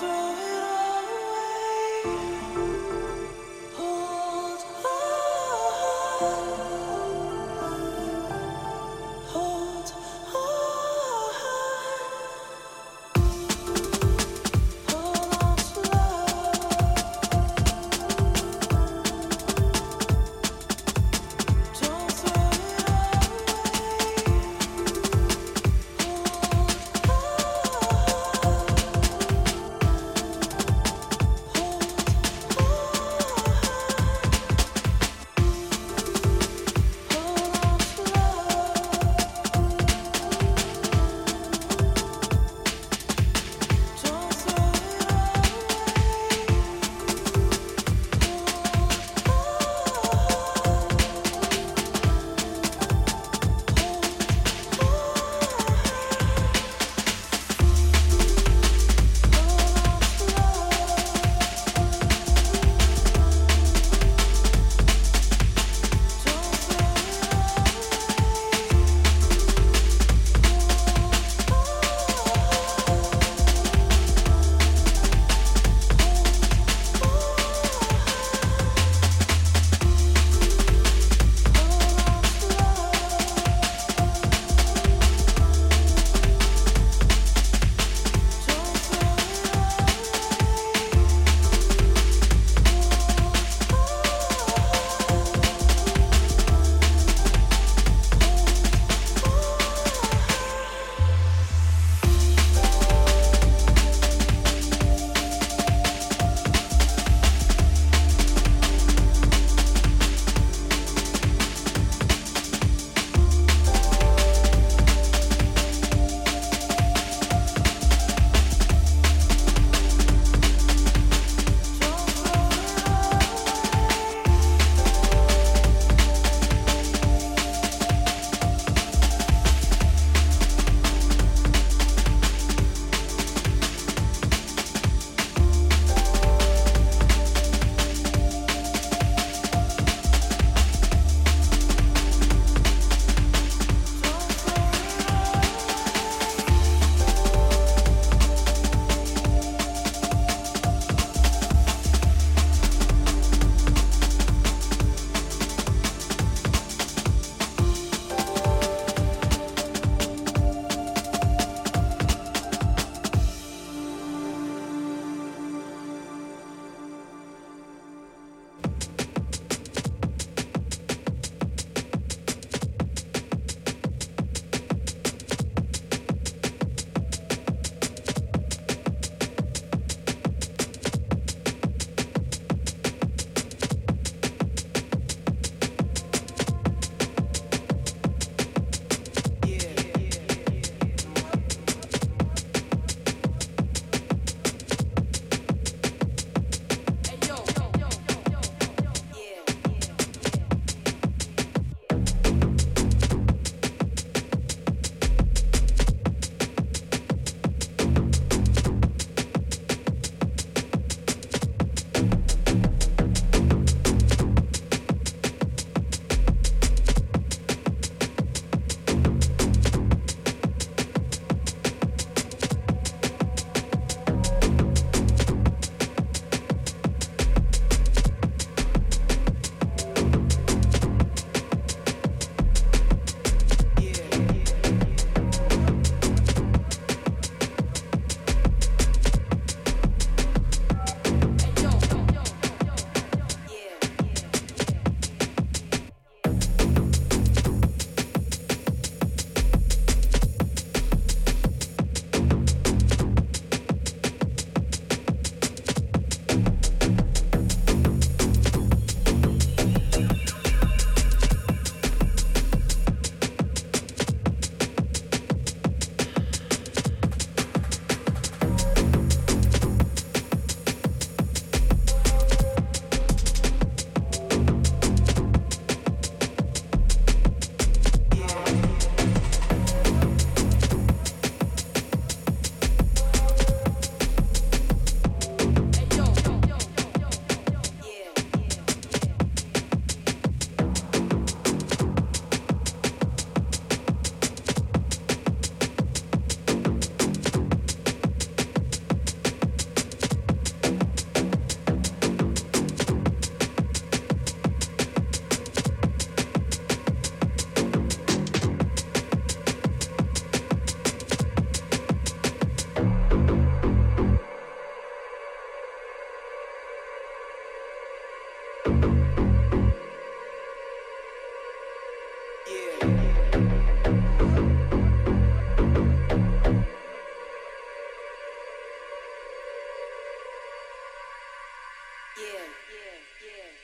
throw it away. yeah, yeah, yeah.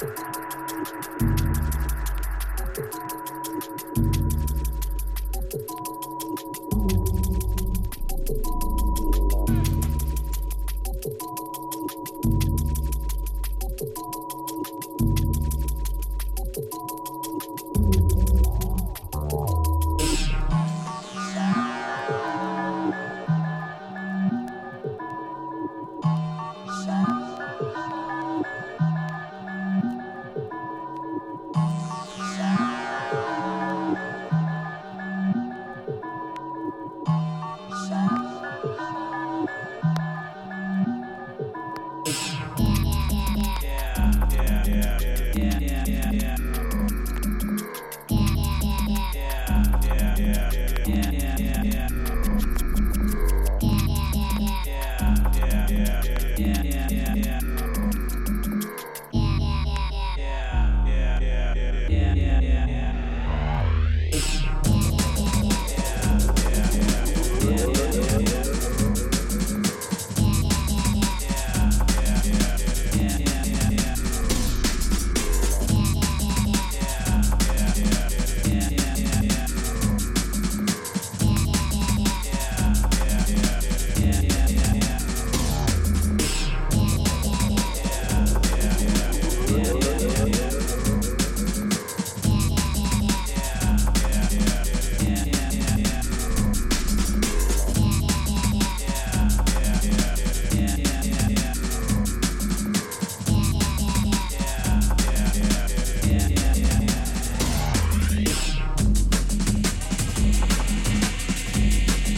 thank you yeah, yeah, yeah.